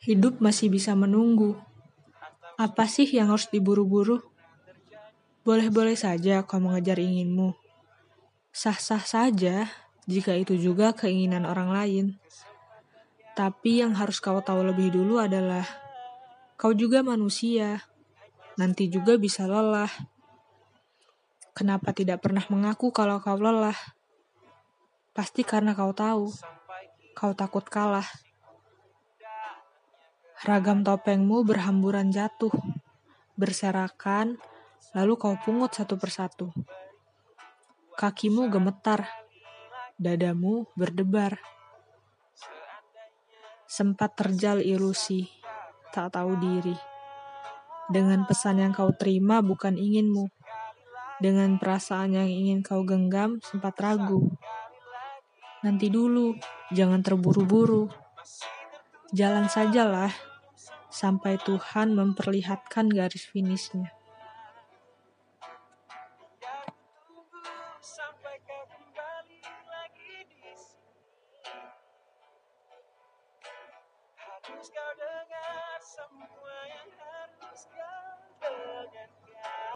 Hidup masih bisa menunggu. Apa sih yang harus diburu-buru? Boleh-boleh saja kau mengejar inginmu. Sah-sah saja jika itu juga keinginan orang lain. Tapi yang harus kau tahu lebih dulu adalah kau juga manusia. Nanti juga bisa lelah. Kenapa tidak pernah mengaku kalau kau lelah? Pasti karena kau tahu, kau takut kalah. Ragam topengmu berhamburan jatuh, berserakan, lalu kau pungut satu persatu. Kakimu gemetar, dadamu berdebar. Sempat terjal ilusi, tak tahu diri. Dengan pesan yang kau terima bukan inginmu. Dengan perasaan yang ingin kau genggam sempat ragu. Nanti dulu, jangan terburu-buru. Jalan sajalah, sampai Tuhan memperlihatkan garis finishnya. kau.